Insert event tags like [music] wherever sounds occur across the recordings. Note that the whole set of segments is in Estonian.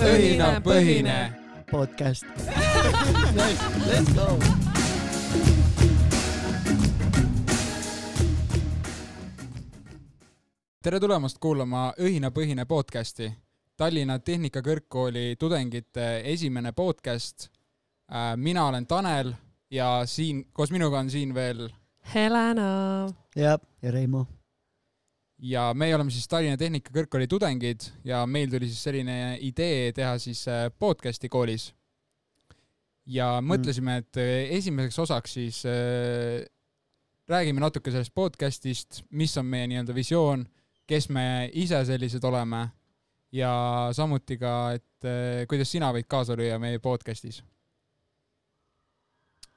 õhinapõhine podcast. [laughs] Let's go. tere tulemast kuulama Õhinapõhine podcasti, Tallinna Tehnikakõrgkooli tudengite esimene podcast. mina olen Tanel ja siin koos minuga on siin veel Helena. ja, ja Reimo. Ja meie oleme siis Tallinna Tehnikakõrgkooli tudengid ja meil tuli siis selline idee teha siis äh, podcast'i koolis. ja mõtlesime, et äh, esimeseks osaks siis äh, räägime natuke sellest podcast'ist, mis on meie nii-öelda visioon, kes me ise sellised oleme ja samuti ka, et äh, kuidas sina võid kaasa lüüa meie podcast'is.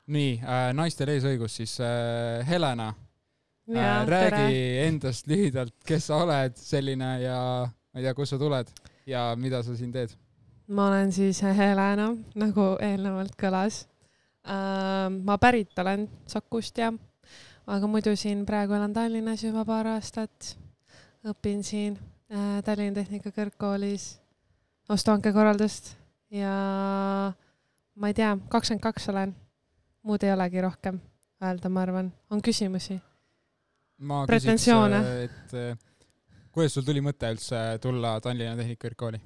nii äh,, naistel eesõigus siis äh, Helena äh, räägi endast lühidalt, kes sa oled selline ja ma ei tea, kust sa tuled ja mida sa siin teed. ma olen siis Helena, nagu eelnevalt kõlas. ma pärit olen Sakust ja, aga muidu siin praegu elan Tallinnas juba paar aastat. õpin siin äh, Tallinna Tehnikakõrgkoolis ostuhankekorraldust ja ma ei tea, kakskümmend kaks olen, muud ei olegi rohkem öelda, ma arvan. on küsimusi? Ma küsiks, et äh, kuidas sul tuli mõte üldse tulla Tallinna Tehnikakõrgkooli?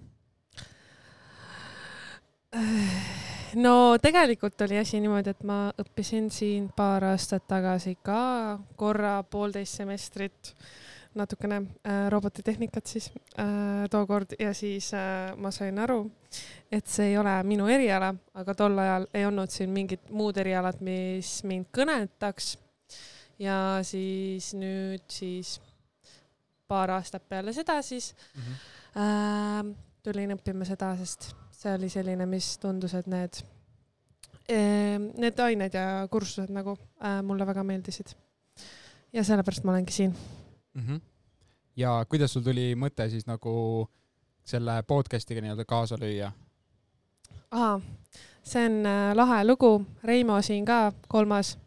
no tegelikult oli asi niimoodi, et ma õppisin siin paar aastat tagasi ka korra poolteist semestrit natukene äh, robotitehnikat siis äh, tookord ja siis äh, ma sain aru, et see ei ole minu eriala, aga tol ajal ei olnud siin mingit muud erialat, mis mind kõnetaks. Ja siis nüüd siis paar aastat peale seda siis äh, tulin õppima seda, sest see oli selline, mis tundus, et need, need ained ja kursused nagu äh, mulle väga meeldisid. ja sellepärast ma olengi siin. mm. -hmm. ja kuidas sul tuli mõte siis nagu selle podcast'iga nii-öelda kaasa lüüa? ahah, see on äh, lahe lugu, Reimo siin ka, kolmas äh,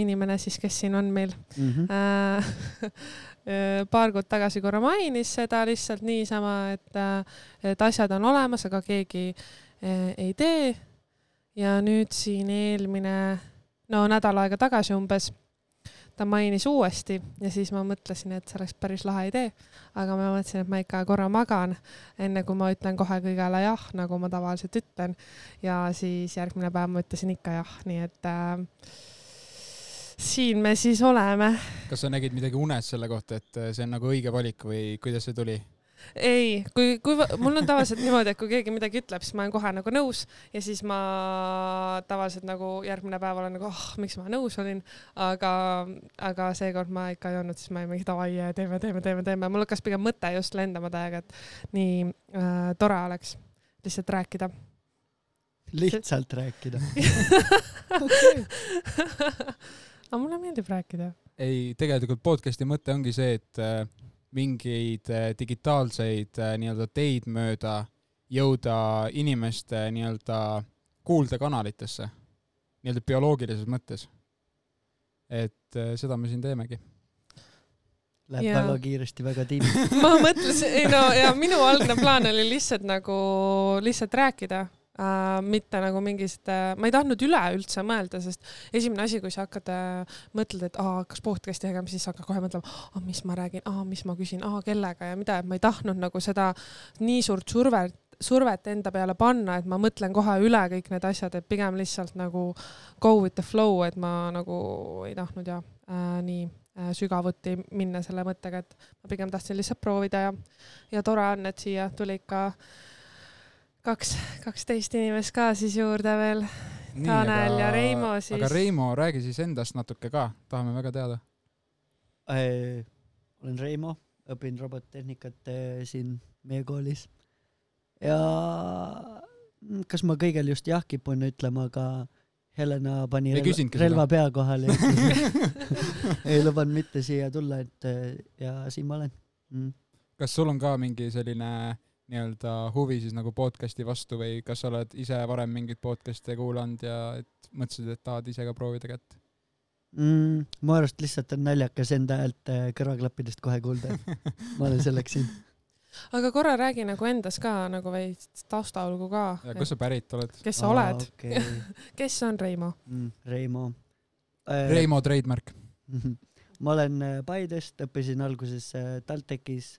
inimene siis, kes siin on meil Mhm. äh. [laughs] paar kuud tagasi korra mainis seda lihtsalt niisama, et, et asjad on olemas, aga keegi äh, ei tee. ja nüüd siin eelmine, no nädal aega tagasi umbes, ta mainis uuesti ja siis ma mõtlesin, et see oleks päris lahe idee. aga ma mõtlesin, et ma ikka korra magan, enne kui ma ütlen kohe kõigele jah, nagu ma tavaliselt ütlen. ja siis järgmine päev ma ütlesin ikka jah, nii et äh, siin me siis oleme kas sa nägid midagi unes selle kohta, et see on nagu õige valik või kuidas see tuli? ei, kui, kui mul on tavaliselt niimoodi, et kui keegi midagi ütleb, siis ma olen kohe nagu nõus ja siis ma tavaliselt nagu järgmine päev olen nagu, ah oh,, miks ma nõus olin, aga, aga seekord ma ikka ei olnud, siis ma olin mingi davai, teeme, teeme, teeme, teeme, mul hakkas pigem mõte just lendama täiega, et nii äh, tore oleks lihtsalt rääkida. lihtsalt rääkida. [laughs] aga mulle meeldib rääkida. ei, tegelikult podcast'i mõte ongi see, et äh, mingeid äh, digitaalseid äh, nii-öelda teid mööda jõuda inimeste nii-öelda kuuldekanalitesse, nii-öelda bioloogilises mõttes. et äh, seda me siin teemegi. Läheb Jaa. väga kiiresti, väga tiimiks. [laughs] ma mõtlesin, ei no ja minu algne plaan oli lihtsalt nagu lihtsalt rääkida äh,, mitte nagu mingist äh,, ma ei tahtnud üleüldse mõelda, sest esimene asi, kui sa hakkad äh,, mõtled, et aa, kas podcast'i tegema, siis hakkad kohe mõtlema, mis ma räägin, mis ma küsin, kellega ja mida, et ma ei tahtnud nagu seda nii suurt survet survet enda peale panna, et ma mõtlen kohe üle kõik need asjad, et pigem lihtsalt nagu go with the flow, et ma nagu ei tahtnud ja äh, nii äh, sügavuti minna selle mõttega, et ma pigem tahtsin lihtsalt proovida ja, ja tore on, et siia tuli ikka kaks, kaksteist inimest ka siis juurde veel. Tanel ja Reimo siis. aga Reimo, räägi siis endast natuke ka, tahame väga teada. olen Reimo, õpin robottehnikat eh, siin meie koolis. ja kas ma kõigel just jah kipun ütlema, aga Helena pani Ei relva, relva pea kohale ja [laughs] ei lubanud mitte siia tulla, et eh, ja siin ma olen mm.. kas sul on ka mingi selline nii-öelda huvi siis nagu podcast'i vastu või kas sa oled ise varem mingeid podcast'e kuulanud ja et mõtlesid, et tahad ise ka proovida kätt? mm,. mu arust lihtsalt on naljakas enda häält eh, kõrvaklappidest kohe kuulda, et ma olen selleks siin. [laughs] aga korra räägi nagu endas ka nagu veits taustalugu ka. ja kust sa pärit oled? kes sa Aa, oled okay. [laughs] kes on Reimo mm,? Reimo äh,. Reimo trademark [laughs] ma olen äh, Paidest, õppisin alguses äh, TalTechis,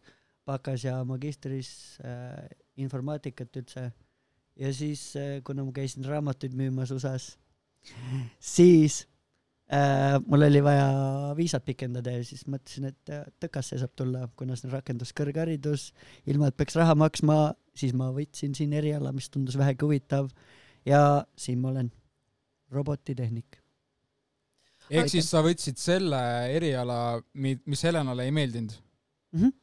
bakas ja magistris äh, informaatikat üldse. ja siis äh,, kuna ma käisin raamatuid müümas USA-s, siis äh, mul oli vaja viisat pikendada ja siis mõtlesin, et äh, Tõkasse saab tulla, kuna see on rakenduskõrgharidus, ilma et peaks raha maksma, siis ma võtsin siin eriala, mis tundus vähegi huvitav ja siin ma olen, robotitehnik. ehk siis sa võtsid selle eriala, mis Helenale ei meeldinud mm? -hmm.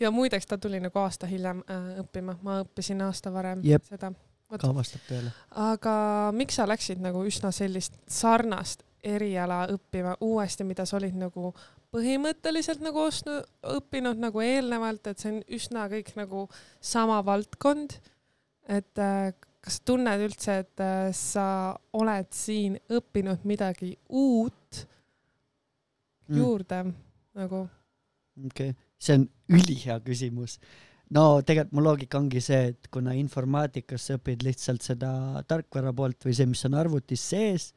Ja muideks ta tuli nagu aasta hiljem äh, õppima, ma õppisin aasta varem Jep. seda ka vastab tõele. aga miks sa läksid nagu üsna sellist sarnast eriala õppima uuesti, mida sa olid nagu põhimõtteliselt nagu ostnud, õppinud nagu eelnevalt, et see on üsna kõik nagu sama valdkond. et äh, kas sa tunned üldse, et äh, sa oled siin õppinud midagi uut mm. juurde nagu? okei okay., see on ülihea küsimus. no tegelikult mu loogika ongi see, et kuna informaatikas sa õpid lihtsalt seda tarkvara poolt või see, mis on arvutis sees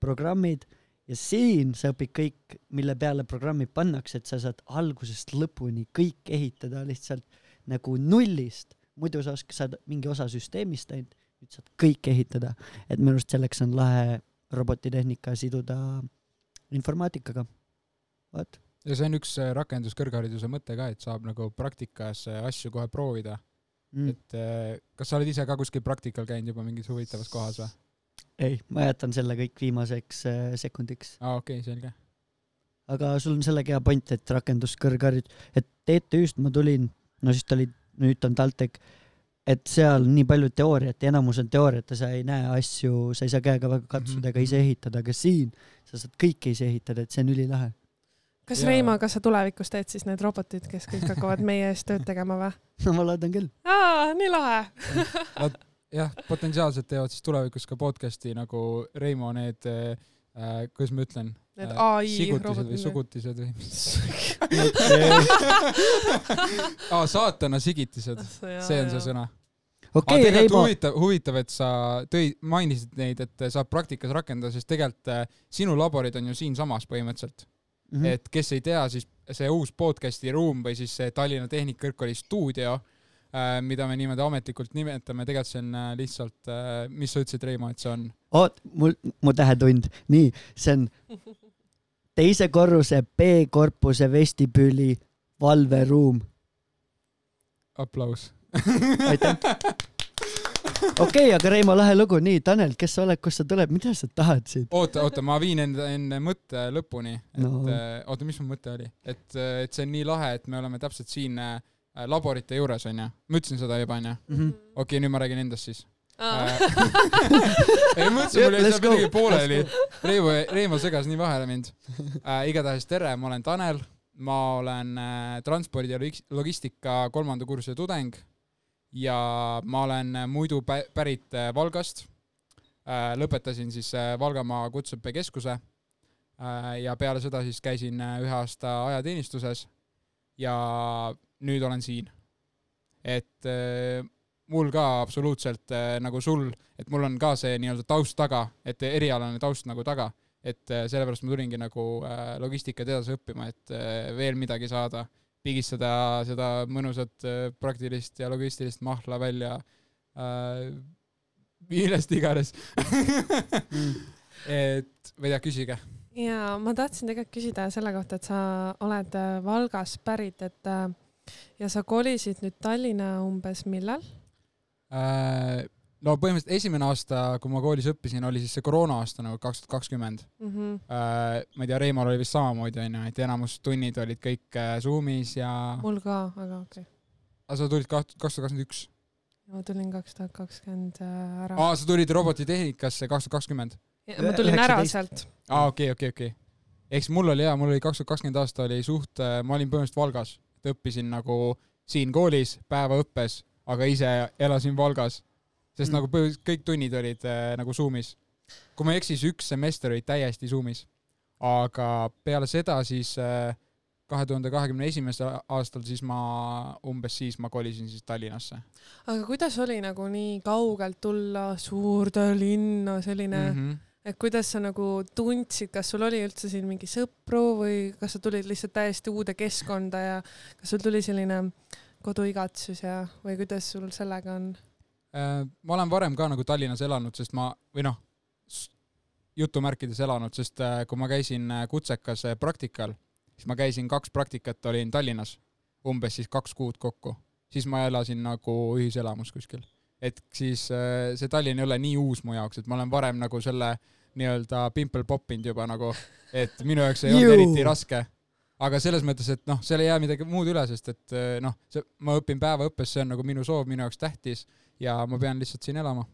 programmid ja siin sa õpid kõik, mille peale programmid pannakse, et sa saad algusest lõpuni kõik ehitada lihtsalt nagu nullist. muidu sa oskad, saad mingi osa süsteemist ainult, nüüd saad kõik ehitada. et minu arust selleks on lahe robotitehnika siduda informaatikaga. vot. Ja see on üks äh, rakenduskõrghariduse mõte ka, et saab nagu praktikas äh, asju kohe proovida mm.. et äh, kas sa oled ise ka kuskil praktikal käinud juba mingis huvitavas kohas või? ei, ma jätan selle kõik viimaseks sekundiks. aa, okei okay,, selge. aga sul on sellega hea point, et rakenduskõrgharidus, et TTÜ-st ma tulin, no siis ta oli, nüüd on TalTech, et seal nii palju teooriat ja enamus on teooriat ja sa ei näe asju, sa ei saa käega väga katsuda ega mm -hmm. ise ehitada, aga siin sa saad kõike ise ehitada, et see on ülilahe. Kas ja. Reimo, kas sa tulevikus teed siis need robotid, kes kõik hakkavad meie eest tööd tegema või? [laughs] no ma loodan küll. aa, nii lahe [laughs] jah, potentsiaalselt teevad siis tulevikus ka podcast'i nagu Reimo need äh,, kuidas ma ütlen? Need äh, ai sigutised või sugutised või [laughs] mis aa, saatana sigitised, see on see sõna. okei okay,, Reimo. huvitav, huvitav, et sa tõi, mainisid neid, et saab praktikas rakendada, sest tegelikult äh, sinu laborid on ju siinsamas põhimõtteliselt mm. -hmm. et kes ei tea, siis see uus podcast'i ruum või siis see Tallinna Tehnikakõrgkooli stuudio Äh, mida me niimoodi ametlikult nimetame, tegelikult see on äh, lihtsalt, äh, mis sa ütlesid, Reimo, et see on? oot, mul, mu tähetund, nii, see on teise korruse B-korpuse vestibüüli valveruum. aplaus aitäh. [laughs] [laughs] okei okay,, aga Reimo, lahe lugu, nii, Tanel, kes sa oled, kust sa tuled, mida sa tahad siit? oota, oota, ma viin enda, enne mõtte lõpuni, et no. oota, mis mu mõte oli, et, et see on nii lahe, et me oleme täpselt siin äh, Äh, laborite juures onju, ma ütlesin seda juba onju. Mm. okei nüüd ma räägin endast siis. Äh, [laughs] ei, ma mõtlesin, mul jäi seal midagi pooleli. Reivo, Reimo segas nii vahele mind. Äh,. igatahes tere, ma olen Tanel, ma olen äh, transpordi ja logistika kolmanda kursuse tudeng ja ma olen muidu pärit äh, Valgast äh,. lõpetasin siis äh, Valgamaa Kutseõppekeskuse ja peale seda siis käisin ühe aasta ajateenistuses ja nüüd olen siin. et mul ka absoluutselt nagu sul, et mul on ka see nii-öelda taust taga, et erialane taust nagu taga, et sellepärast ma tulingi nagu logistikat edasi õppima, et veel midagi saada, pigistada seda mõnusat äh, praktilist ja logistilist mahla välja äh, millest iganes et ma ei tea, küsige ja ma tahtsin tegelikult küsida selle kohta, et sa oled äh, Valgas pärit, et äh, ja sa kolisid nüüd Tallinna umbes millal äh,? No põhimõtteliselt esimene aasta, kui ma koolis õppisin, oli siis see koroona aasta nagu kaks tuhat kakskümmend. Mhm. Äh, ma ei tea, Reimol oli vist samamoodi onju, et enamus tunnid olid kõik äh, Zoomis ja. mul ka, aga okei okay.. aga sa tulid kaks tuhat kakskümmend üks? ma tulin kaks tuhat kakskümmend äh, ära. aa, sa tulid robotitehnikasse kaks tuhat kakskümmend? ma tulin 19. ära sealt. aa, okei, okei, okei. ehk siis mul oli hea, mul oli kaks tuhat kakskümmend aasta oli suht, ma olin põhimõtteliselt Valgas et õppisin nagu siin koolis päevaõppes, aga ise elasin Valgas, sest mm. nagu põhimõtteliselt kõik tunnid olid äh, nagu Zoomis. kui ma ei eksi, siis üks semester oli täiesti Zoomis, aga peale seda siis äh, kahe tuhande kahekümne esimesel aastal, siis ma, umbes siis ma kolisin siis Tallinnasse. aga kuidas oli nagu nii kaugelt tulla suurde linna, selline mm, -hmm. et kuidas sa nagu tundsid, kas sul oli üldse siin mingi sõpru või kas sa tulid lihtsalt täiesti uude keskkonda ja kas sul tuli selline koduigatsus ja, või kuidas sul sellega on? Äh, ma olen varem ka nagu Tallinnas elanud, sest ma, või noh, jutumärkides elanud, sest äh, kui ma käisin äh, kutsekas praktikal siis ma käisin kaks praktikat, olin Tallinnas, umbes siis kaks kuud kokku, siis ma elasin nagu ühiselamus kuskil. et siis see Tallinn ei ole nii uus mu jaoks, et ma olen varem nagu selle nii-öelda pimple poppinud juba nagu, et minu jaoks ei olnud eriti raske. Aga selles mõttes, et noh, seal ei jää midagi muud üle, sest et äh, noh, see, ma õpin päevaõppes, see on nagu minu soov, minu jaoks tähtis ja ma pean lihtsalt siin elama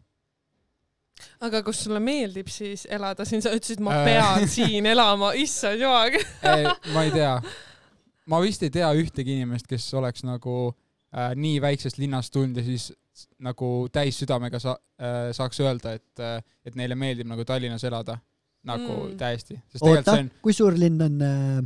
aga kus sulle meeldib siis elada siin, sa ütlesid, ma äh. pean siin elama, issand jumal [laughs] ma ei tea, ma vist ei tea ühtegi inimest, kes oleks nagu äh, nii väiksest linnast tulnud ja siis nagu täis südamega sa, äh, saaks öelda, et äh,, et neile meeldib nagu Tallinnas elada nagu mm. täiesti. oota, on... kui suur linn on äh,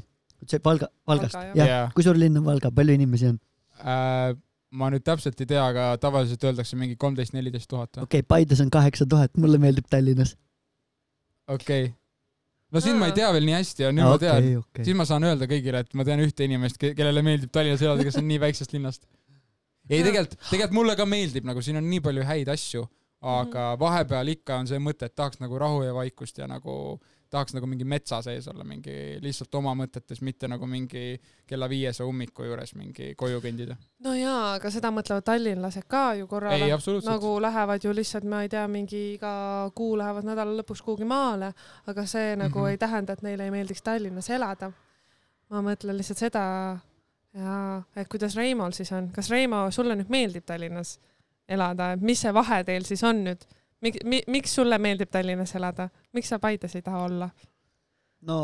see Valga, Valgast, jah ja. ja., kui suur linn on Valga, palju inimesi on äh,? ma nüüd täpselt ei tea, aga tavaliselt öeldakse mingi kolmteist, neliteist tuhat. okei okay,, Paides on kaheksa tuhat, mulle meeldib Tallinnas. okei okay. no siin ma ei tea veel nii hästi, aga nüüd okay, ma tean okay., siis ma saan öelda kõigile, et ma tean ühte inimest, kellele meeldib Tallinnas elada, kes on nii väiksest linnast. ei, tegelikult, tegelikult mulle ka meeldib, nagu siin on nii palju häid asju, aga mhm. vahepeal ikka on see mõte, et tahaks nagu rahu ja vaikust ja nagu tahaks nagu mingi metsa sees olla, mingi lihtsalt oma mõtetes, mitte nagu mingi kella viiese ummiku juures mingi koju kõndida. no jaa, aga seda mõtlevad tallinlased ka ju korrale. nagu lähevad ju lihtsalt, ma ei tea, mingi iga kuu lähevad nädala lõpuks kuhugi maale, aga see nagu mm -hmm. ei tähenda, et neile ei meeldiks Tallinnas elada. ma mõtlen lihtsalt seda, jaa, et kuidas Reimol siis on, kas Reimo, sulle nüüd meeldib Tallinnas elada, et mis see vahe teil siis on nüüd? Miks, miks sulle meeldib Tallinnas elada, miks sa Paides ei taha olla? no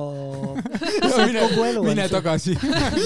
[laughs] mine, kogu elu mine tagasi.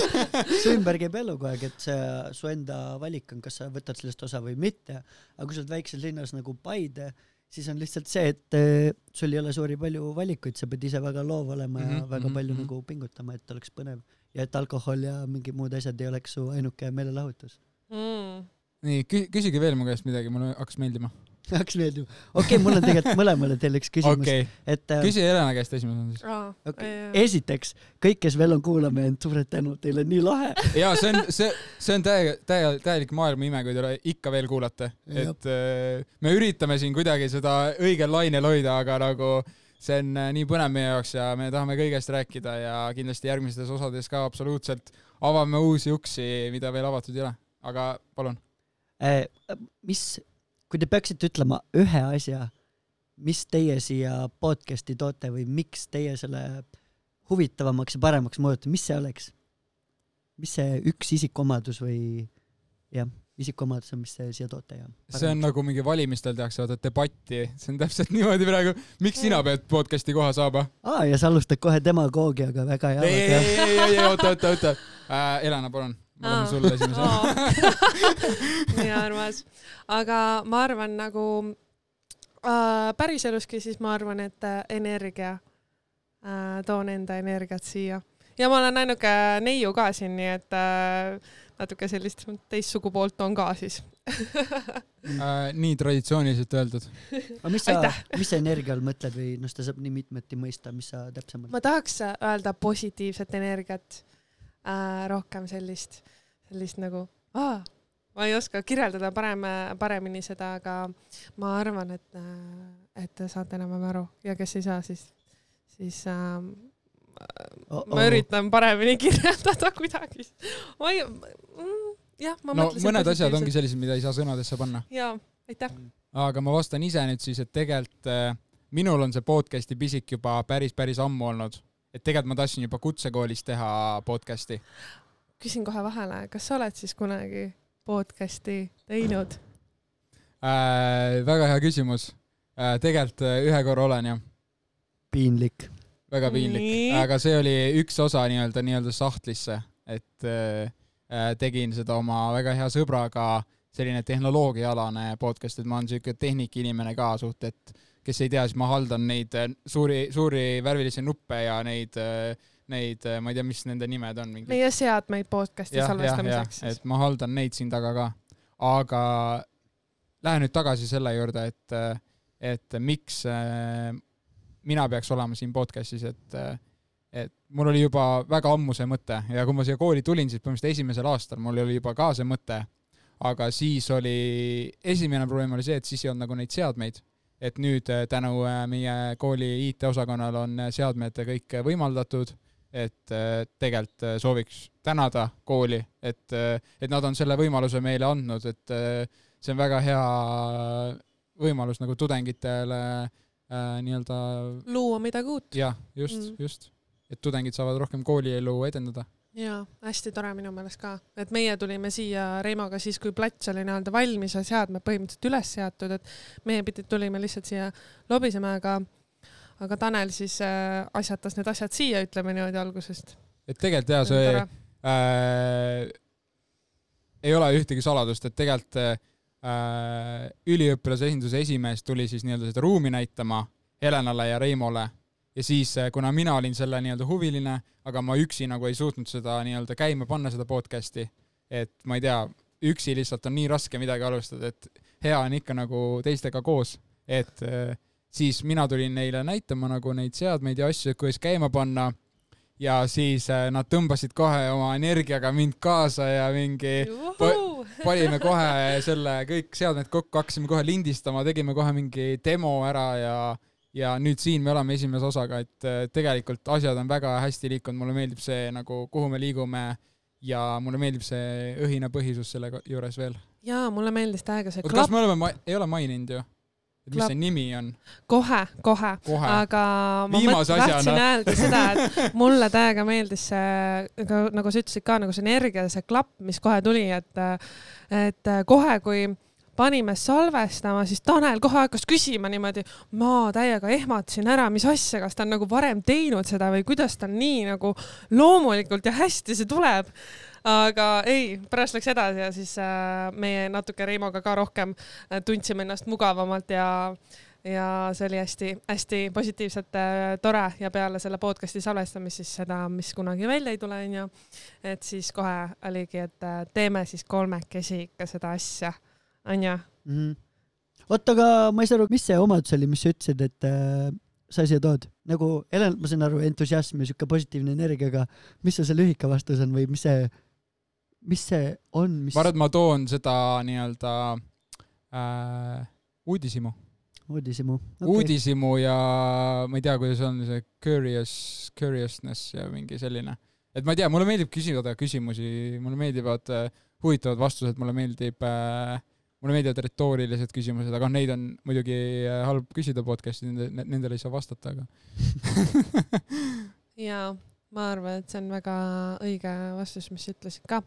[laughs] Su ümber käib elu kogu aeg, et see su enda valik on, kas sa võtad sellest osa või mitte, aga kui sa oled väikses linnas nagu Paide, siis on lihtsalt see, et äh, sul ei ole suuri palju valikuid, sa pead ise väga loov olema ja mm -hmm, väga mhm, palju mm -hmm. nagu pingutama, et oleks põnev. Ja et alkohol ja mingid muud asjad ei oleks su ainuke meelelahutus. Mm.. nii, küsige veel mu käest midagi, mulle hakkas meeldima hakkas meeldima. okei okay,, mul on tegelikult mõlemale teile üks küsimus okay.. et äh, küsi Helena käest esimesena siis oh,. Okay. esiteks, kõik, kes veel on kuulama jäänud, suured tänud, teil on nii lahe. ja see on, see, see on täie, täie, täielik maailma ime, kui te ikka veel kuulate. et äh, me üritame siin kuidagi seda õigel lainel hoida, aga nagu see on äh, nii põnev meie jaoks ja me tahame kõigest rääkida ja kindlasti järgmistes osades ka absoluutselt avame uusi uksi, mida veel avatud ei ole. aga palun äh,. mis kui te peaksite ütlema ühe asja, mis teie siia podcast'i toote või miks teie selle huvitavamaks ja paremaks muudate, mis see oleks? mis see üks isikuomadus või jah, isikuomadus on, mis te siia toote ja see on nagu mingi valimistel tehakse vaata debatti, see on täpselt [laughs] niimoodi praegu, miks sina pead podcast'i koha saama? aa, ja sa alustad kohe demagoogiaga, väga hea. ei, ei, ei, ei, ei, oota, oota, oota äh,. Elena, palun ma lasen sulle esimese. nii [laughs] armas. aga ma arvan nagu äh, päriseluski, siis ma arvan, et äh, energia äh,, toon enda energiat siia ja ma olen ainuke neiu ka siin, nii et äh, natuke sellist teist sugupoolt on ka siis äh, nii traditsiooniliselt öeldud. aga mis sa, mis sa energia all mõtled või noh, seda saab nii mitmeti mõista, mis sa täpsemalt? ma tahaks öelda positiivset energiat äh, rohkem sellist, sellist nagu, ma ei oska kirjeldada parem, paremini seda, aga ma arvan, et, äh, et te saate enam-vähem aru ja kes ei saa, siis, siis äh, Oh -oh. ma üritan paremini [laughs] kirjeldada kuidagi. ma ei mm,, jah, ma no, mõtlesin. mõned asjad ongi sellised, mida ei saa sõnadesse panna. jaa, aitäh. aga ma vastan ise nüüd siis, et tegelikult äh, minul on see podcast'i pisik juba päris, päris ammu olnud et tegelikult ma tahtsin juba kutsekoolis teha podcast'i. küsin kohe vahele, kas sa oled siis kunagi podcast'i teinud äh,? väga hea küsimus äh,. tegelikult äh, ühe korra olen jah. piinlik. väga piinlik, aga see oli üks osa nii-öelda, nii-öelda sahtlisse, et äh, äh, tegin seda oma väga hea sõbraga, selline tehnoloogiaalane podcast, et ma olen siuke tehnikainimene ka suht, et kes ei tea, siis ma haldan neid äh, suuri, suuri värvilisi nuppe ja neid äh, neid, ma ei tea, mis nende nimed on, meie seadmeid podcast'i salvestamiseks et ma haldan neid siin taga ka. aga lähen nüüd tagasi selle juurde, et, et miks äh, mina peaks olema siin podcast'is, et, et mul oli juba väga ammu see mõte ja kui ma siia kooli tulin, siis põhimõtteliselt esimesel aastal mul oli juba ka see mõte. aga siis oli, esimene probleem oli see, et siis ei olnud nagu neid seadmeid. Et nüüd äh, tänu äh, meie kooli IT-osakonnal on äh, seadmed kõik võimaldatud et tegelikult sooviks tänada kooli, et, et nad on selle võimaluse meile andnud, et see on väga hea võimalus nagu tudengitele äh, nii-öelda luua midagi uut. jah, just mm., just, et tudengid saavad rohkem koolielu edendada. jaa, hästi tore minu meelest ka, et meie tulime siia Reimoga siis, kui plats oli nii-öelda valmis ja seadmed põhimõtteliselt üles seatud, et meie pidi, tulime lihtsalt siia lobisema, aga aga Tanel siis äh, asjatas need asjad siia, ütleme niimoodi algusest. et tegelikult jaa, see äh, ei ole ühtegi saladust, et tegelikult äh, üliõpilase esinduse esimees tuli siis nii-öelda seda ruumi näitama Helenale ja Reimole ja siis, kuna mina olin selle nii-öelda huviline, aga ma üksi nagu ei suutnud seda nii-öelda käima panna, seda podcast'i, et ma ei tea, üksi lihtsalt on nii raske midagi alustada, et hea on ikka nagu teistega koos, et äh, siis mina tulin neile näitama nagu neid seadmeid ja asju, kuidas käima panna. Ja siis äh, nad tõmbasid kohe oma energiaga mind kaasa ja mingi panime kohe selle kõik seadmed kokku, hakkasime kohe lindistama, tegime kohe mingi demo ära ja ja nüüd siin me oleme esimese osaga, et äh, tegelikult asjad on väga hästi liikunud, mulle meeldib see nagu, kuhu me liigume ja mulle meeldib see õhinapõhisus selle juures veel. jaa, mulle meeldis täiega see oota, kas me oleme ei ole maininud ju? et mis see nimi on? kohe, kohe, kohe. aga ma Viimase mõt- tahtsin öelda seda, et mulle täiega meeldis see, nagu sa ütlesid ka nagu see energia, see klapp, mis kohe tuli, et, et kohe, kui panime salvestama, siis Tanel kohe hakkas küsima niimoodi, ma täiega ehmatasin ära, mis asja, kas ta on nagu varem teinud seda või kuidas ta nii nagu loomulikult ja hästi see tuleb. Aga ei, pärast läks edasi ja siis äh, meie natuke Reimoga ka rohkem äh, tundsime ennast mugavamalt ja ja see oli hästi-hästi positiivselt äh, tore. Ja peale selle podcast'i salvestamist siis seda, mis kunagi välja ei tule, onju, et siis kohe oligi, et äh, teeme siis kolmekesi ikka seda asja, onju. Mhm. oota, aga ma ei saa aru, mis see omadus oli, mis sa ütlesid, et äh, sa siia tood? nagu Helen, ma saan aru, entusiasm ja siuke positiivne energia, aga mis see see lühike vastus on või mis see, mis see on, mis ma arvan, et ma toon seda nii-öelda äh, uudishimu uudishimu okay.. uudishimu ja ma ei tea, kuidas on see curious, curiousness ja mingi selline. et ma ei tea, mulle meeldib küsida küsimusi, mulle meeldivad äh, huvitavad vastused, mulle meeldib äh,, mulle meeldivad retoorilised küsimused, aga neid on muidugi äh, halb küsida podcast'i, nende, nendele ei saa vastata, aga [laughs] ja ma arvan, et see on väga õige vastus, mis sa ütlesid ka,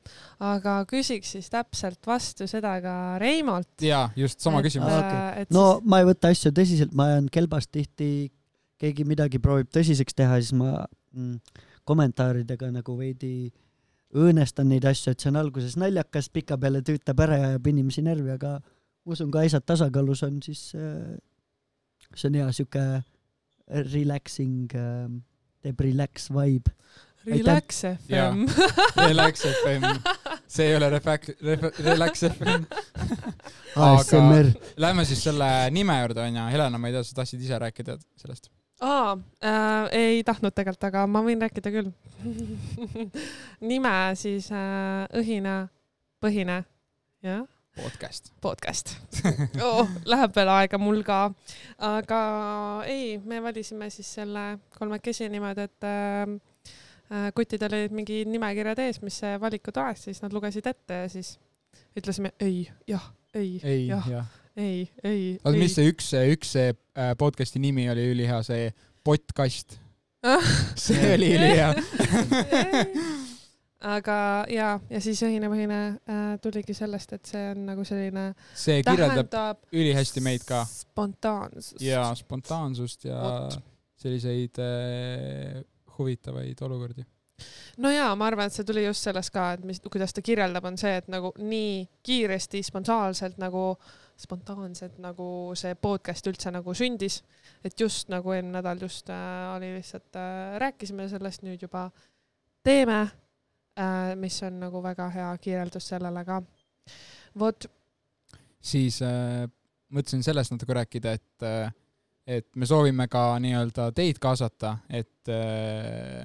aga küsiks siis täpselt vastu seda ka Reimolt. jaa, just sama et, küsimus. Äh, et no siis, ma ei võta asju tõsiselt, ma ajan kelbast tihti, keegi midagi proovib tõsiseks teha, siis ma mm, kommentaaridega nagu veidi õõnestan neid asju, et see on alguses naljakas, pikapeale tüütab ära ja ajab inimesi närvi, aga usun, kui asjad tasakaalus on, siis äh, see on hea siuke relaxing äh,, teeb relax vibe. Relax. FM. [laughs] Relax FM, see ei ole refak-, Relax FM. Aga-. Lähme siis selle nime juurde onju, Helena, ma ei tea, sa tahtsid ise rääkida sellest? Aa äh,, ei tahtnud tegelikult, aga ma võin rääkida küll. [laughs] nime siis äh, Õhina põhine, jah, podcast. podcast [laughs] oh,. Läheb veel aega mul ka, aga ei, me valisime siis selle kolmekesi niimoodi, et äh, äh, kutidel olid mingid nimekirjad ees, mis valikud oleks, siis nad lugesid ette ja siis ütlesime ei, jah, ei, jah, jah. ei, ei. oota, mis see üks, üks äh, podcast'i nimi oli ülihea, see Pottkast. [laughs] see oli ülihea. [laughs] aga ja, ja siis õhinapõhine äh, tuligi sellest, et see on nagu selline. see kirjeldab ülihästi meid ka spontaansust. ja spontaansust ja Vot. selliseid äh, huvitavaid olukordi. no ja ma arvan, et see tuli just sellest ka, et mis, kuidas ta kirjeldab, on see, et nagu nii kiiresti, spontaanselt nagu spontaanselt nagu see podcast üldse nagu sündis. et just nagu eelmine nädal just äh, oli lihtsalt äh,, rääkisime sellest, nüüd juba teeme äh,, mis on nagu väga hea kirjeldus sellele ka. vot. siis äh, mõtlesin sellest natuke rääkida, et äh, et me soovime ka nii-öelda teid kaasata, et äh,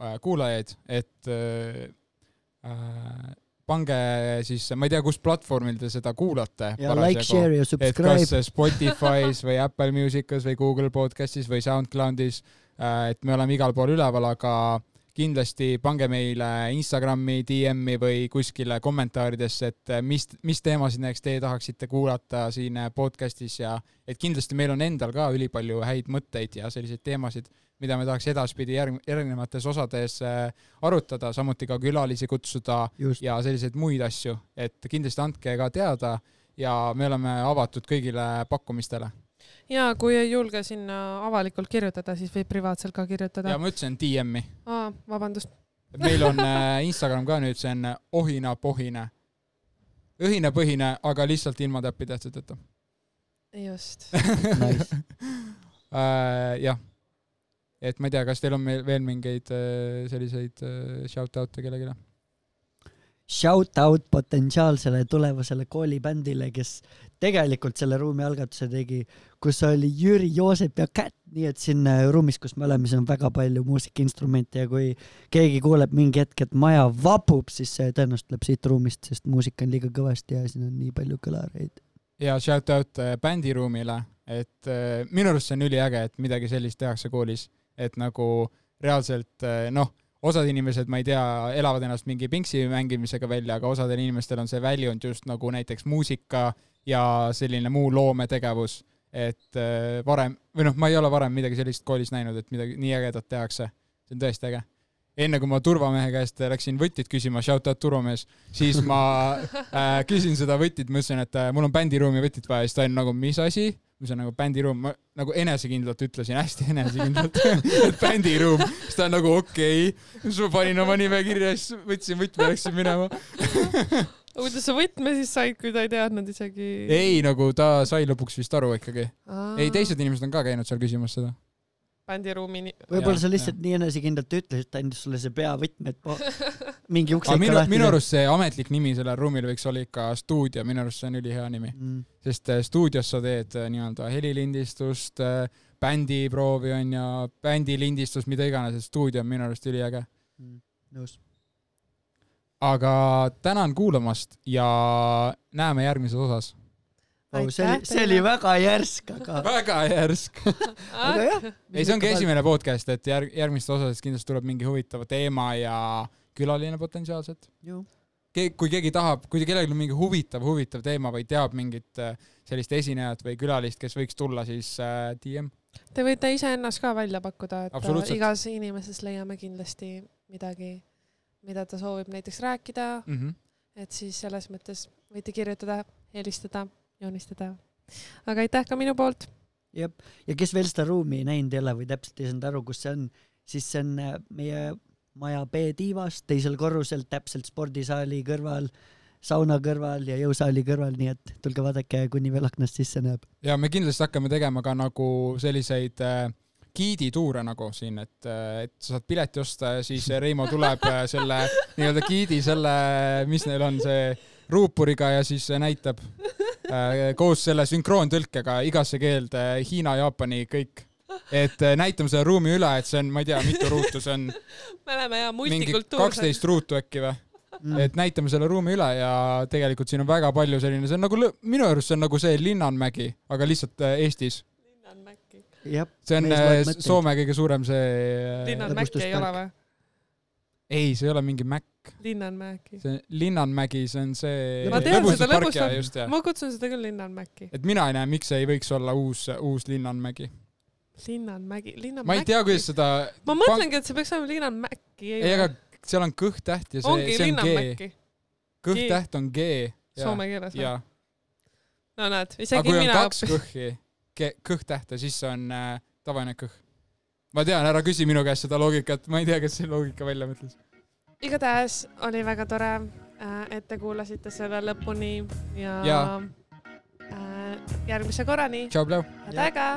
äh kuulajaid, et äh, äh, pange siis, ma ei tea, kus platvormil te seda kuulate. ja like, share ja subscribe. kas [laughs] Spotify's või Apple Music'is või Google podcast'is või SoundCloud'is, äh, et me oleme igal pool üleval, aga kindlasti pange meile Instagrami DM-i või kuskile kommentaaridesse, et äh, mis, mis teemasid näiteks teie tahaksite kuulata siin podcast'is ja et kindlasti meil on endal ka ülipalju häid mõtteid ja selliseid teemasid mida me tahaks edaspidi järg-, erinevates osades äh, arutada, samuti ka külalisi kutsuda Just. ja selliseid muid asju, et kindlasti andke ka teada ja me oleme avatud kõigile pakkumistele. Ja kui ei julge sinna avalikult kirjutada, siis võib privaatselt ka kirjutada. ja ma ütlesin DM-i. aa, vabandust. meil on [laughs] äh, Instagram ka nüüd, see on ohina-pohine. õhinapõhine, aga lihtsalt ilma täppitähtedeta. just [laughs] nice. uh, jah et ma ei tea, kas teil on meil veel mingeid äh, selliseid äh, shout-out'e kellelegi? Shout out potentsiaalsele tulevasele koolibändile, kes tegelikult selle ruumi algatuse tegi, kus oli Jüri, Joosep ja Kätt, nii et siin äh, ruumis, kus me oleme, siin on väga palju muusikainstrumente ja kui keegi kuuleb mingi hetk, et maja vapub, siis see tõenäoliselt tuleb siit ruumist, sest muusika on liiga kõvasti ja siin on nii palju kõlareid. ja shout out bändiruumile, et minu arust see on üliäge, et midagi sellist tehakse koolis et nagu reaalselt noh, osad inimesed, ma ei tea, elavad ennast mingi pingsi mängimisega välja, aga osadel inimestel on see väljund just nagu näiteks muusika ja selline muu loometegevus. et eh, varem, või noh, ma ei ole varem midagi sellist koolis näinud, et midagi nii ägedat tehakse. see on tõesti äge enne kui ma turvamehe käest läksin võtit küsima, shout out turvamees, siis ma [laughs] äh, küsin seda võtit, ma ütlesin, et äh, mul on bändiruumi võtit vaja, siis ta on nagu, mis asi? Mis on nagu bändiruum, ma nagu enesekindlalt ütlesin, hästi enesekindlalt [laughs] et bändiruum, siis ta on nagu okei okay., siis ma panin oma nime kirja, siis võtsin võtme läksin minema [laughs] kuidas sa võtme siis said, kui ta ei teadnud isegi? ei, nagu ta sai lõpuks vist aru ikkagi. ei, teised inimesed on ka käinud seal küsimas seda bändiruumi. võib-olla sa lihtsalt ja. nii enesekindlalt ütlesid, ta andis sulle see peavõtme, et po... [laughs] mingi uks ikka minu, lahti. minu arust see ametlik nimi sellel ruumil võiks olla ikka stuudio, minu arust see on ülihea nimi mm.. Sest äh, stuudios sa teed äh, nii-öelda helilindistust, äh, bändiproovi on ju, bändilindistus, mida iganes, et stuudio on minu arust üliäge mm.. nõus. aga tänan kuulamast ja näeme järgmises osas oh,. see oli, see oli väga järsk, aga [laughs] väga järsk [laughs] aga jah. ei, see ongi esimene podcast, et järg, järgmistes osades kindlasti tuleb mingi huvitav teema ja külaline potentsiaalselt. Kui keegi tahab, kui kellelgi on mingi huvitav, huvitav teema või teab mingit äh, sellist esinejat või külalist, kes võiks tulla, siis äh, DM. Te võite iseennast ka välja pakkuda, et äh, igas inimeses leiame kindlasti midagi, mida ta soovib näiteks rääkida mm. -hmm. et siis selles mõttes võite kirjutada, helistada joonistada. aga aitäh ka minu poolt. jah, ja kes veel seda ruumi näinud ei ole või täpselt ei saanud aru, kus see on, siis see on meie maja B-tiivas, teisel korrusel, täpselt spordisaali kõrval, sauna kõrval ja jõusaali kõrval, nii et tulge vaadake, kuni veel aknast sisse näeb. ja me kindlasti hakkame tegema ka nagu selliseid äh, giidituure nagu siin, et, äh, et sa saad pileti osta ja siis Reimo tuleb äh, selle nii-öelda giidi, selle, mis neil on, see ruupuriga ja siis näitab Äh, koos selle sünkroontõlkega igasse keelde, Hiina, Jaapani, kõik. Et äh, näitame selle ruumi üle, et see on, ma ei tea, mitu ruutu see on. [laughs] me oleme ja multikultuursed. kaksteist ruutu äkki või? Mm. et näitame selle ruumi üle ja tegelikult siin on väga palju selline, see on nagu, minu arust see on nagu see Linnanmägi, aga lihtsalt äh, Eestis. Linnanmägi. see on Soome kõige suurem see. Linnanmägi ei ole või? ei, see ei ole mingi Mac. Linnanmägi. see Linnanmägi, see on see. ma tean seda lõbustat, ma kutsun seda küll Linnanmäki. et mina ei näe, miks see ei võiks olla uus, uus Linnanmägi. Linnanmägi, Linnanmäki. ma ei tea, kuidas seda. ma mõtlengi, et see peaks olema Linnanmäki. ei, aga seal on kõhtäht ja see, see on G. kõhtäht on G. Soome keeles või? no näed, isegi mina. aga kui on kaks kõhhi, kõhtähte, siis on äh, tavaline kõh ma tean, ära küsi minu käest seda loogikat, ma ei tea, kes selle loogika välja mõtles. igatahes oli väga tore, äh, et te kuulasite selle lõpuni ja, ja. Äh, järgmise korrani, head aega.